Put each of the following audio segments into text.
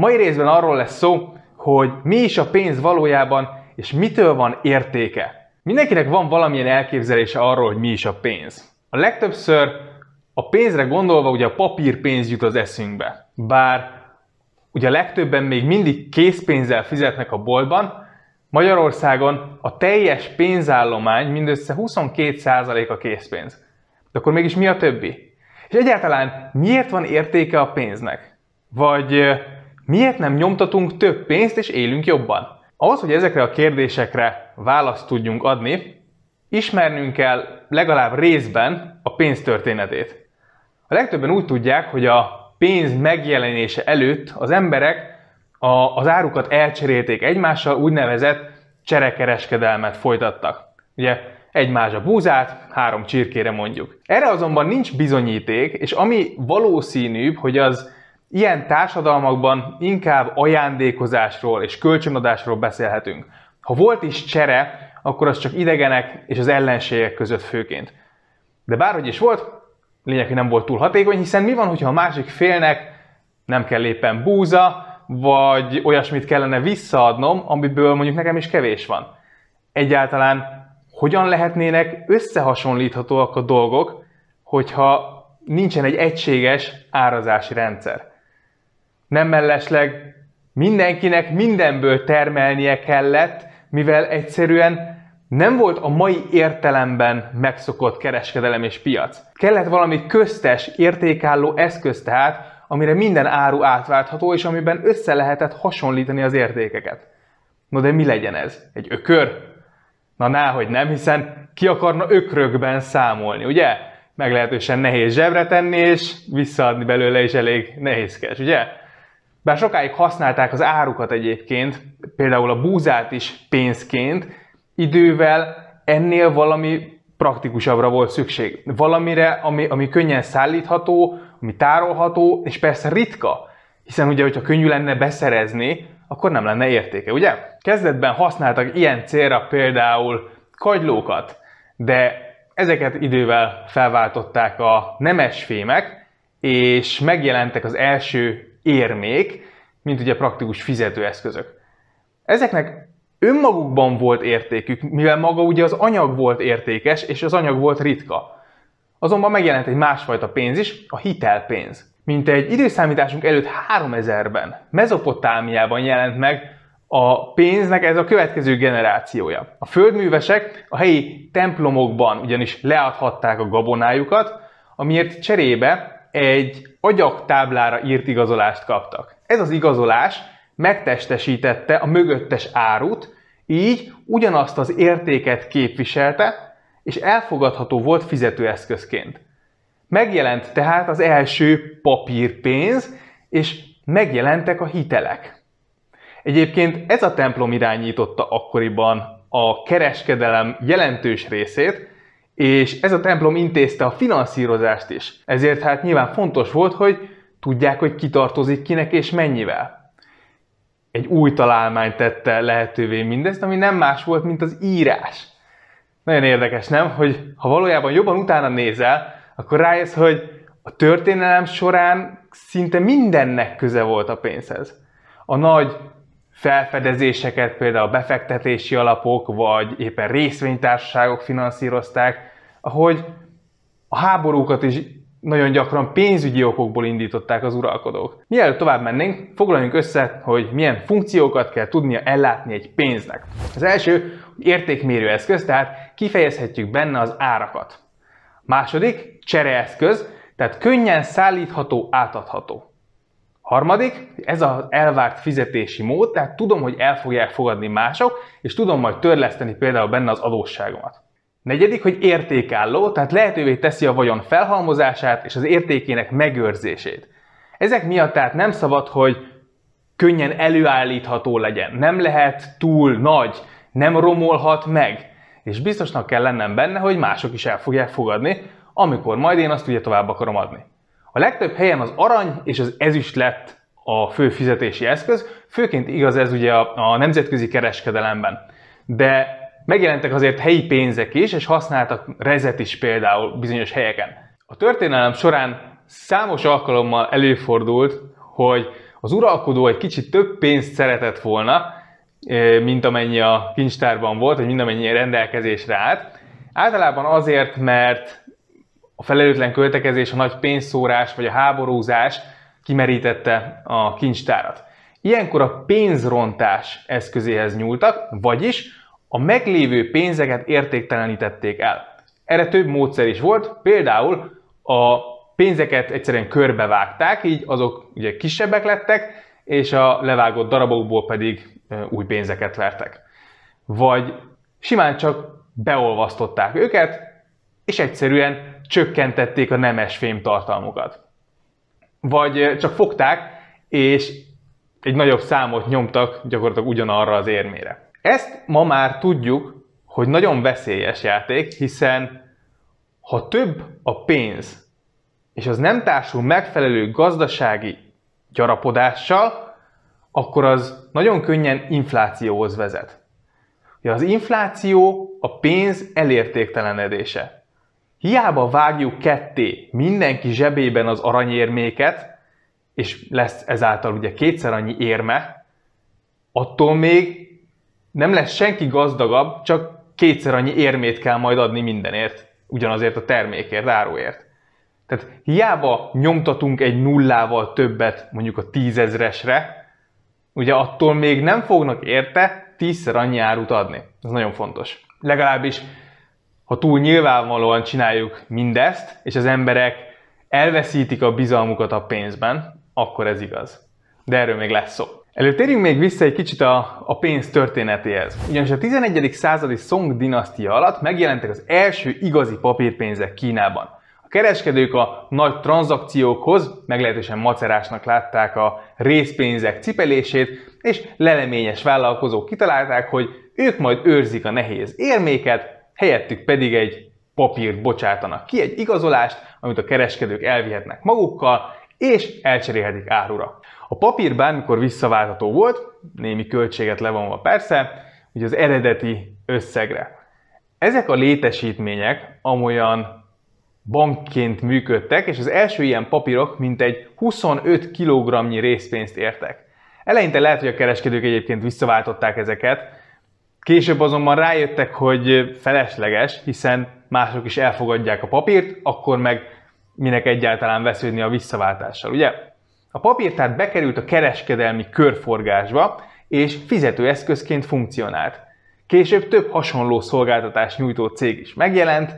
mai részben arról lesz szó, hogy mi is a pénz valójában, és mitől van értéke. Mindenkinek van valamilyen elképzelése arról, hogy mi is a pénz. A legtöbbször a pénzre gondolva ugye a papírpénz jut az eszünkbe. Bár ugye a legtöbben még mindig készpénzzel fizetnek a boltban, Magyarországon a teljes pénzállomány mindössze 22% a készpénz. De akkor mégis mi a többi? És egyáltalán miért van értéke a pénznek? Vagy miért nem nyomtatunk több pénzt és élünk jobban? Ahhoz, hogy ezekre a kérdésekre választ tudjunk adni, ismernünk kell legalább részben a pénz történetét. A legtöbben úgy tudják, hogy a pénz megjelenése előtt az emberek a, az árukat elcserélték egymással, úgynevezett cserekereskedelmet folytattak. Ugye egy mázsa búzát, három csirkére mondjuk. Erre azonban nincs bizonyíték, és ami valószínűbb, hogy az ilyen társadalmakban inkább ajándékozásról és kölcsönadásról beszélhetünk. Ha volt is csere, akkor az csak idegenek és az ellenségek között főként. De bárhogy is volt, lényeg, hogy nem volt túl hatékony, hiszen mi van, hogyha a másik félnek nem kell éppen búza, vagy olyasmit kellene visszaadnom, amiből mondjuk nekem is kevés van. Egyáltalán hogyan lehetnének összehasonlíthatóak a dolgok, hogyha nincsen egy egységes árazási rendszer. Nem mellesleg mindenkinek mindenből termelnie kellett, mivel egyszerűen nem volt a mai értelemben megszokott kereskedelem és piac. Kellett valami köztes, értékálló eszköz tehát, amire minden áru átváltható, és amiben össze lehetett hasonlítani az értékeket. No de mi legyen ez? Egy ökör? Na náhogy nem, hiszen ki akarna ökrökben számolni, ugye? Meglehetősen nehéz zsebre tenni, és visszaadni belőle is elég nehézkes, ugye? Bár sokáig használták az árukat egyébként, például a búzát is pénzként, idővel ennél valami praktikusabbra volt szükség. Valamire, ami, ami könnyen szállítható, ami tárolható, és persze ritka. Hiszen ugye, hogyha könnyű lenne beszerezni, akkor nem lenne értéke, ugye? Kezdetben használtak ilyen célra például kagylókat, de ezeket idővel felváltották a nemes fémek, és megjelentek az első érmék, mint ugye praktikus fizetőeszközök. Ezeknek önmagukban volt értékük, mivel maga ugye az anyag volt értékes, és az anyag volt ritka. Azonban megjelent egy másfajta pénz is, a hitelpénz. Mint egy időszámításunk előtt 3000-ben Mezopotámiában jelent meg a pénznek ez a következő generációja. A földművesek a helyi templomokban ugyanis leadhatták a gabonájukat, amiért cserébe egy agyaktáblára írt igazolást kaptak. Ez az igazolás megtestesítette a mögöttes árut, így ugyanazt az értéket képviselte, és elfogadható volt fizetőeszközként. Megjelent tehát az első papírpénz, és megjelentek a hitelek. Egyébként ez a templom irányította akkoriban a kereskedelem jelentős részét, és ez a templom intézte a finanszírozást is. Ezért hát nyilván fontos volt, hogy tudják, hogy kitartozik kinek és mennyivel egy új találmány tette lehetővé mindezt, ami nem más volt, mint az írás. Nagyon érdekes, nem? Hogy ha valójában jobban utána nézel, akkor rájössz, hogy a történelem során szinte mindennek köze volt a pénzhez. A nagy felfedezéseket például befektetési alapok, vagy éppen részvénytársaságok finanszírozták, ahogy a háborúkat is nagyon gyakran pénzügyi okokból indították az uralkodók. Mielőtt tovább mennénk, foglaljunk össze, hogy milyen funkciókat kell tudnia ellátni egy pénznek. Az első értékmérő eszköz, tehát kifejezhetjük benne az árakat. Második, csereeszköz, tehát könnyen szállítható, átadható. Harmadik, ez az elvárt fizetési mód, tehát tudom, hogy el fogják fogadni mások, és tudom majd törleszteni például benne az adósságomat. Negyedik, hogy értékálló, tehát lehetővé teszi a vagyon felhalmozását és az értékének megőrzését. Ezek miatt tehát nem szabad, hogy könnyen előállítható legyen. Nem lehet túl nagy, nem romolhat meg. És biztosnak kell lennem benne, hogy mások is el fogják fogadni, amikor majd én azt ugye tovább akarom adni. A legtöbb helyen az arany és az ezüst lett a fő fizetési eszköz, főként igaz ez ugye a, a nemzetközi kereskedelemben. De Megjelentek azért helyi pénzek is, és használtak rezet is például bizonyos helyeken. A történelem során számos alkalommal előfordult, hogy Az uralkodó egy kicsit több pénzt szeretett volna, mint amennyi a kincstárban volt, vagy mind amennyi rendelkezésre állt. Általában azért, mert a felelőtlen költekezés, a nagy pénzszórás vagy a háborúzás kimerítette a kincstárat. Ilyenkor a pénzrontás eszközéhez nyúltak, vagyis a meglévő pénzeket értéktelenítették el. Erre több módszer is volt, például a pénzeket egyszerűen körbevágták, így azok ugye kisebbek lettek, és a levágott darabokból pedig új pénzeket vertek. Vagy simán csak beolvasztották őket, és egyszerűen csökkentették a nemes fém tartalmukat. Vagy csak fogták, és egy nagyobb számot nyomtak gyakorlatilag ugyanarra az érmére. Ezt ma már tudjuk, hogy nagyon veszélyes játék, hiszen ha több a pénz, és az nem társul megfelelő gazdasági gyarapodással, akkor az nagyon könnyen inflációhoz vezet. Ja, az infláció a pénz elértéktelenedése. Hiába vágjuk ketté mindenki zsebében az aranyérméket, és lesz ezáltal ugye kétszer annyi érme, attól még nem lesz senki gazdagabb, csak kétszer annyi érmét kell majd adni mindenért, ugyanazért a termékért, áruért. Tehát hiába nyomtatunk egy nullával többet mondjuk a tízezresre, ugye attól még nem fognak érte tízszer annyi árut adni. Ez nagyon fontos. Legalábbis, ha túl nyilvánvalóan csináljuk mindezt, és az emberek elveszítik a bizalmukat a pénzben, akkor ez igaz. De erről még lesz szó. Előtérjünk még vissza egy kicsit a, a pénz történetéhez. Ugyanis a 11. századi Song dinasztia alatt megjelentek az első igazi papírpénzek Kínában. A kereskedők a nagy tranzakciókhoz meglehetősen macerásnak látták a részpénzek cipelését, és leleményes vállalkozók kitalálták, hogy ők majd őrzik a nehéz érméket, helyettük pedig egy papírt bocsátanak ki, egy igazolást, amit a kereskedők elvihetnek magukkal, és elcserélhetik árura. A papír bármikor visszaváltható volt, némi költséget levonva persze, ugye az eredeti összegre. Ezek a létesítmények amolyan bankként működtek, és az első ilyen papírok mintegy 25 kg részpénzt értek. Eleinte lehet, hogy a kereskedők egyébként visszaváltották ezeket, később azonban rájöttek, hogy felesleges, hiszen mások is elfogadják a papírt, akkor meg minek egyáltalán vesződni a visszaváltással, ugye? A papír tehát bekerült a kereskedelmi körforgásba, és fizetőeszközként funkcionált. Később több hasonló szolgáltatás nyújtó cég is megjelent,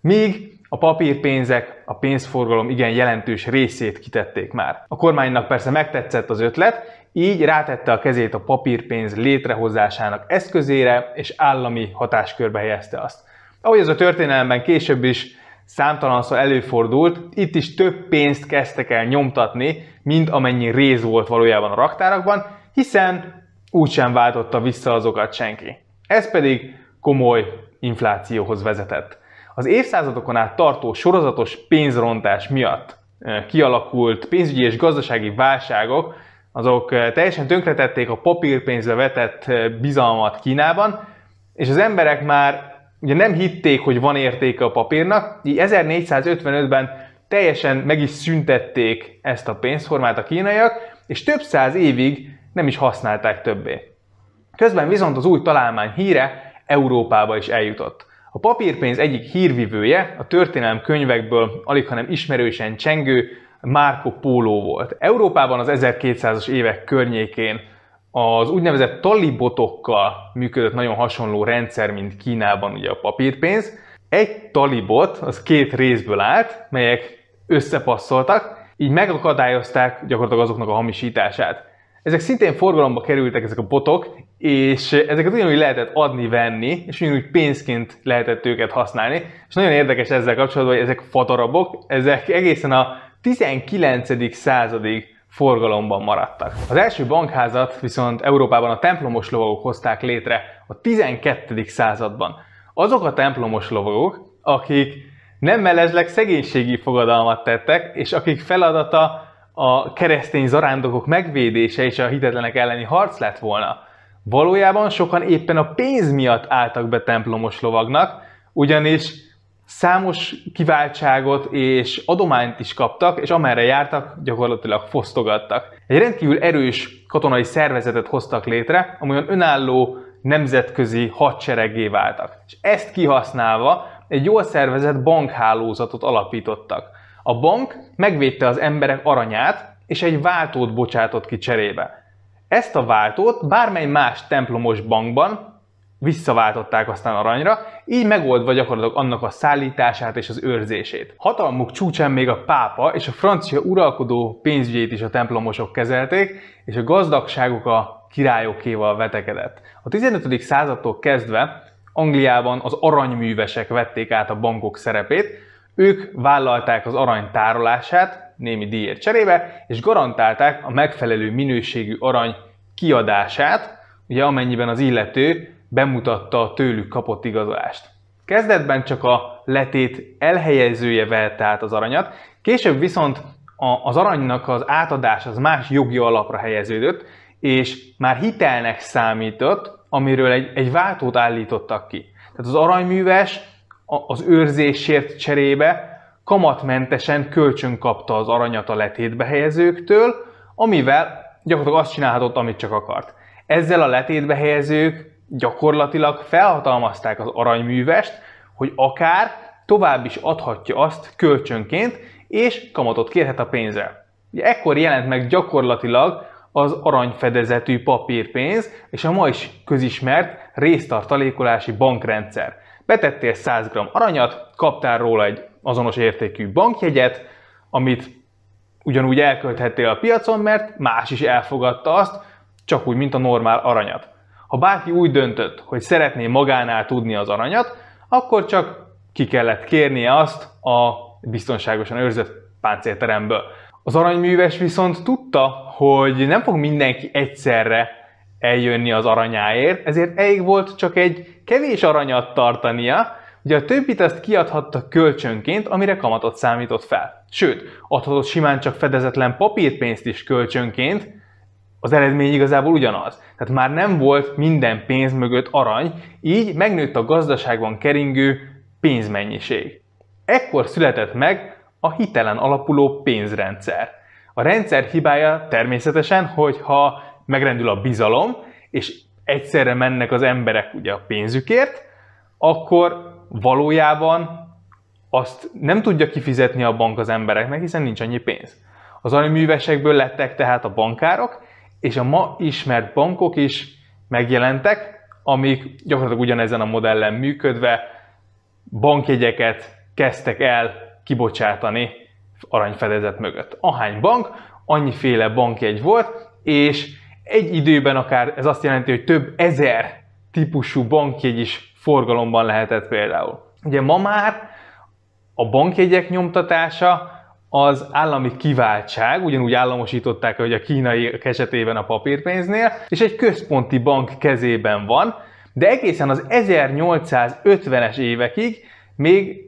míg a papírpénzek a pénzforgalom igen jelentős részét kitették már. A kormánynak persze megtetszett az ötlet, így rátette a kezét a papírpénz létrehozásának eszközére, és állami hatáskörbe helyezte azt. Ahogy ez a történelemben később is számtalanszor előfordult, itt is több pénzt kezdtek el nyomtatni, mint amennyi rész volt valójában a raktárakban, hiszen úgysem váltotta vissza azokat senki. Ez pedig komoly inflációhoz vezetett. Az évszázadokon át tartó sorozatos pénzrontás miatt kialakult pénzügyi és gazdasági válságok, azok teljesen tönkretették a papírpénzbe vetett bizalmat Kínában, és az emberek már ugye nem hitték, hogy van értéke a papírnak, így 1455-ben teljesen meg is szüntették ezt a pénzformát a kínaiak, és több száz évig nem is használták többé. Közben viszont az új találmány híre Európába is eljutott. A papírpénz egyik hírvivője a történelem könyvekből alig hanem ismerősen csengő Marco Polo volt. Európában az 1200-as évek környékén az úgynevezett talibotokkal működött nagyon hasonló rendszer, mint Kínában ugye a papírpénz. Egy talibot az két részből állt, melyek összepasszoltak, így megakadályozták gyakorlatilag azoknak a hamisítását. Ezek szintén forgalomba kerültek, ezek a botok, és ezeket ugyanúgy lehetett adni-venni, és ugyanúgy pénzként lehetett őket használni. És nagyon érdekes ezzel kapcsolatban, hogy ezek fadarabok, ezek egészen a 19. századig forgalomban maradtak. Az első bankházat viszont Európában a templomos lovagok hozták létre a 12. században. Azok a templomos lovagok, akik nem mellesleg szegénységi fogadalmat tettek, és akik feladata a keresztény zarándokok megvédése és a hitetlenek elleni harc lett volna. Valójában sokan éppen a pénz miatt álltak be templomos lovagnak, ugyanis számos kiváltságot és adományt is kaptak, és amerre jártak, gyakorlatilag fosztogattak. Egy rendkívül erős katonai szervezetet hoztak létre, amolyan önálló nemzetközi hadsereggé váltak. És ezt kihasználva egy jól szervezett bankhálózatot alapítottak. A bank megvédte az emberek aranyát, és egy váltót bocsátott ki cserébe. Ezt a váltót bármely más templomos bankban visszaváltották aztán aranyra, így megoldva gyakorlatilag annak a szállítását és az őrzését. Hatalmuk csúcsán még a pápa és a francia uralkodó pénzügyét is a templomosok kezelték, és a gazdagságuk a királyokéval vetekedett. A 15. századtól kezdve Angliában az aranyművesek vették át a bankok szerepét, ők vállalták az arany tárolását némi díjért cserébe, és garantálták a megfelelő minőségű arany kiadását, ugye amennyiben az illető bemutatta a tőlük kapott igazolást. Kezdetben csak a letét elhelyezője vehette át az aranyat, később viszont az aranynak az átadás az más jogi alapra helyeződött, és már hitelnek számított, amiről egy, egy váltót állítottak ki. Tehát az aranyműves az őrzésért cserébe kamatmentesen kölcsön kapta az aranyat a letétbe helyezőktől, amivel gyakorlatilag azt csinálhatott, amit csak akart. Ezzel a letétbe helyezők gyakorlatilag felhatalmazták az aranyművest, hogy akár tovább is adhatja azt kölcsönként, és kamatot kérhet a pénzre. Ugye ekkor jelent meg gyakorlatilag az aranyfedezetű papírpénz és a ma is közismert résztartalékolási bankrendszer. Betettél 100 g aranyat, kaptál róla egy azonos értékű bankjegyet, amit ugyanúgy elkölthettél a piacon, mert más is elfogadta azt, csak úgy, mint a normál aranyat. Ha bárki úgy döntött, hogy szeretné magánál tudni az aranyat, akkor csak ki kellett kérnie azt a biztonságosan őrzött páncélteremből. Az aranyműves viszont tudta, hogy nem fog mindenki egyszerre eljönni az aranyáért, ezért elég volt csak egy kevés aranyat tartania, ugye a többit ezt kiadhatta kölcsönként, amire kamatot számított fel. Sőt, adhatott simán csak fedezetlen papírpénzt is kölcsönként, az eredmény igazából ugyanaz. Tehát már nem volt minden pénz mögött arany, így megnőtt a gazdaságban keringő pénzmennyiség. Ekkor született meg a hitelen alapuló pénzrendszer. A rendszer hibája természetesen, hogy ha megrendül a bizalom, és egyszerre mennek az emberek ugye a pénzükért, akkor valójában azt nem tudja kifizetni a bank az embereknek, hiszen nincs annyi pénz. Az aranyművesekből lettek tehát a bankárok, és a ma ismert bankok is megjelentek, amik gyakorlatilag ugyanezen a modellen működve bankjegyeket kezdtek el kibocsátani aranyfedezet mögött. Ahány bank, annyiféle bankjegy volt, és egy időben akár ez azt jelenti, hogy több ezer típusú bankjegy is forgalomban lehetett például. Ugye ma már a bankjegyek nyomtatása az állami kiváltság, ugyanúgy államosították, hogy a kínai esetében a papírpénznél, és egy központi bank kezében van, de egészen az 1850-es évekig még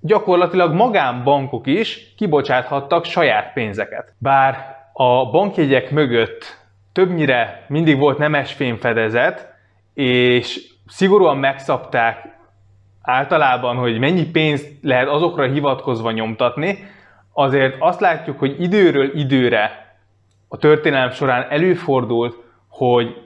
gyakorlatilag magánbankok is kibocsáthattak saját pénzeket. Bár a bankjegyek mögött többnyire mindig volt nemes fémfedezet, és szigorúan megszabták általában, hogy mennyi pénzt lehet azokra hivatkozva nyomtatni, azért azt látjuk, hogy időről időre a történelem során előfordult, hogy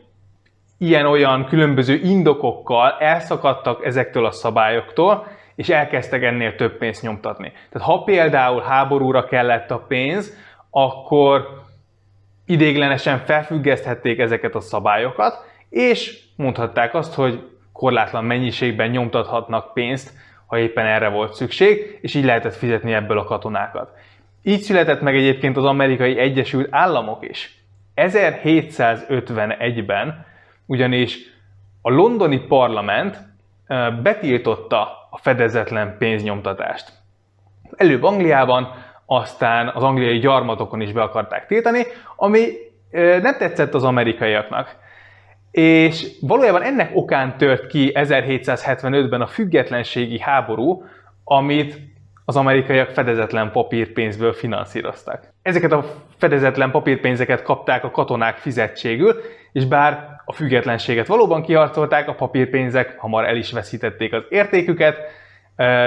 ilyen-olyan különböző indokokkal elszakadtak ezektől a szabályoktól, és elkezdtek ennél több pénzt nyomtatni. Tehát ha például háborúra kellett a pénz, akkor idéglenesen felfüggeszthették ezeket a szabályokat, és mondhatták azt, hogy korlátlan mennyiségben nyomtathatnak pénzt ha éppen erre volt szükség, és így lehetett fizetni ebből a katonákat. Így született meg egyébként az amerikai Egyesült Államok is. 1751-ben ugyanis a londoni parlament betiltotta a fedezetlen pénznyomtatást. Előbb Angliában, aztán az angliai gyarmatokon is be akarták tiltani, ami nem tetszett az amerikaiaknak. És valójában ennek okán tört ki 1775-ben a függetlenségi háború, amit az amerikaiak fedezetlen papírpénzből finanszíroztak. Ezeket a fedezetlen papírpénzeket kapták a katonák fizetségül, és bár a függetlenséget valóban kiharcolták, a papírpénzek hamar el is veszítették az értéküket,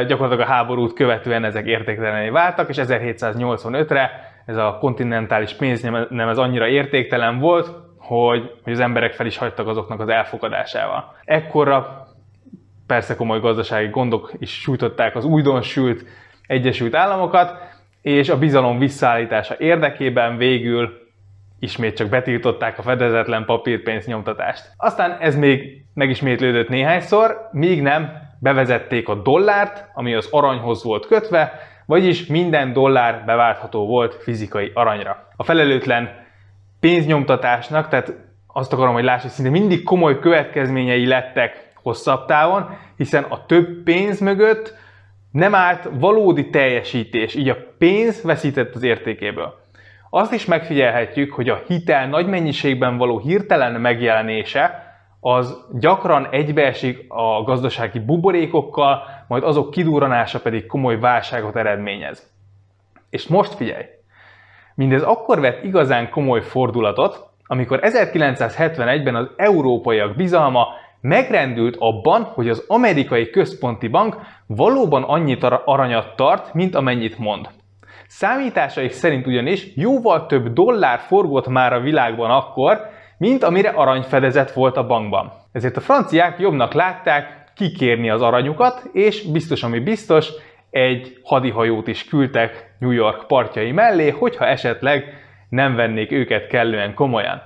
gyakorlatilag a háborút követően ezek értéktelené váltak, és 1785-re ez a kontinentális pénz nem ez annyira értéktelen volt, hogy, hogy az emberek fel is hagytak azoknak az elfogadásával. Ekkorra persze komoly gazdasági gondok is sújtották az újdonsült Egyesült Államokat, és a bizalom visszaállítása érdekében végül ismét csak betiltották a fedezetlen papírpénz nyomtatást. Aztán ez még megismétlődött néhányszor, míg nem bevezették a dollárt, ami az aranyhoz volt kötve, vagyis minden dollár beváltható volt fizikai aranyra. A felelőtlen pénznyomtatásnak, tehát azt akarom, hogy lássuk, szinte mindig komoly következményei lettek hosszabb távon, hiszen a több pénz mögött nem állt valódi teljesítés, így a pénz veszített az értékéből. Azt is megfigyelhetjük, hogy a hitel nagy mennyiségben való hirtelen megjelenése az gyakran egybeesik a gazdasági buborékokkal, majd azok kidúranása pedig komoly válságot eredményez. És most figyelj! Mindez akkor vett igazán komoly fordulatot, amikor 1971-ben az európaiak bizalma megrendült abban, hogy az amerikai központi bank valóban annyit aranyat tart, mint amennyit mond. Számításaik szerint ugyanis jóval több dollár forgott már a világban akkor, mint amire aranyfedezet volt a bankban. Ezért a franciák jobbnak látták kikérni az aranyukat, és biztos, ami biztos, egy hadihajót is küldtek New York partjai mellé, hogyha esetleg nem vennék őket kellően komolyan.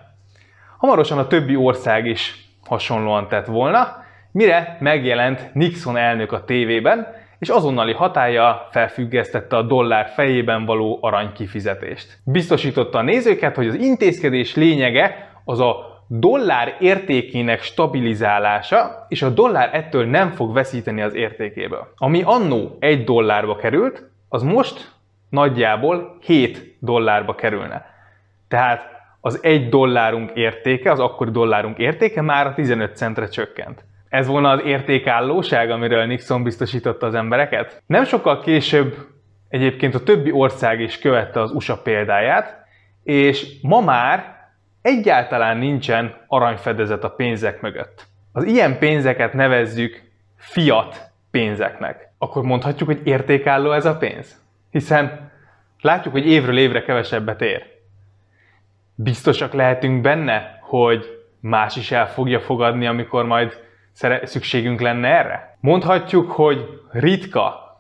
Hamarosan a többi ország is hasonlóan tett volna, mire megjelent Nixon elnök a tévében, és azonnali hatája felfüggesztette a dollár fejében való arany kifizetést. Biztosította a nézőket, hogy az intézkedés lényege az a dollár értékének stabilizálása, és a dollár ettől nem fog veszíteni az értékéből. Ami annó egy dollárba került, az most nagyjából 7 dollárba kerülne. Tehát az egy dollárunk értéke, az akkori dollárunk értéke már a 15 centre csökkent. Ez volna az értékállóság, amiről Nixon biztosította az embereket? Nem sokkal később egyébként a többi ország is követte az USA példáját, és ma már egyáltalán nincsen aranyfedezet a pénzek mögött. Az ilyen pénzeket nevezzük fiat pénzeknek. Akkor mondhatjuk, hogy értékálló ez a pénz? Hiszen látjuk, hogy évről évre kevesebbet ér. Biztosak lehetünk benne, hogy más is el fogja fogadni, amikor majd szükségünk lenne erre? Mondhatjuk, hogy ritka.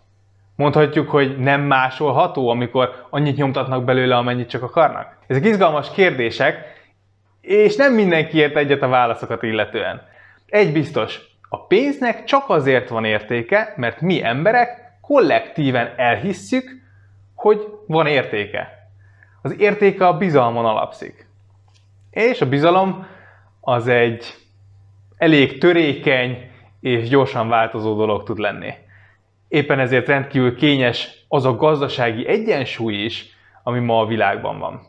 Mondhatjuk, hogy nem másolható, amikor annyit nyomtatnak belőle, amennyit csak akarnak? Ezek izgalmas kérdések, és nem mindenki ért egyet a válaszokat illetően. Egy biztos, a pénznek csak azért van értéke, mert mi emberek kollektíven elhisszük, hogy van értéke. Az értéke a bizalmon alapszik. És a bizalom az egy elég törékeny és gyorsan változó dolog tud lenni. Éppen ezért rendkívül kényes az a gazdasági egyensúly is, ami ma a világban van.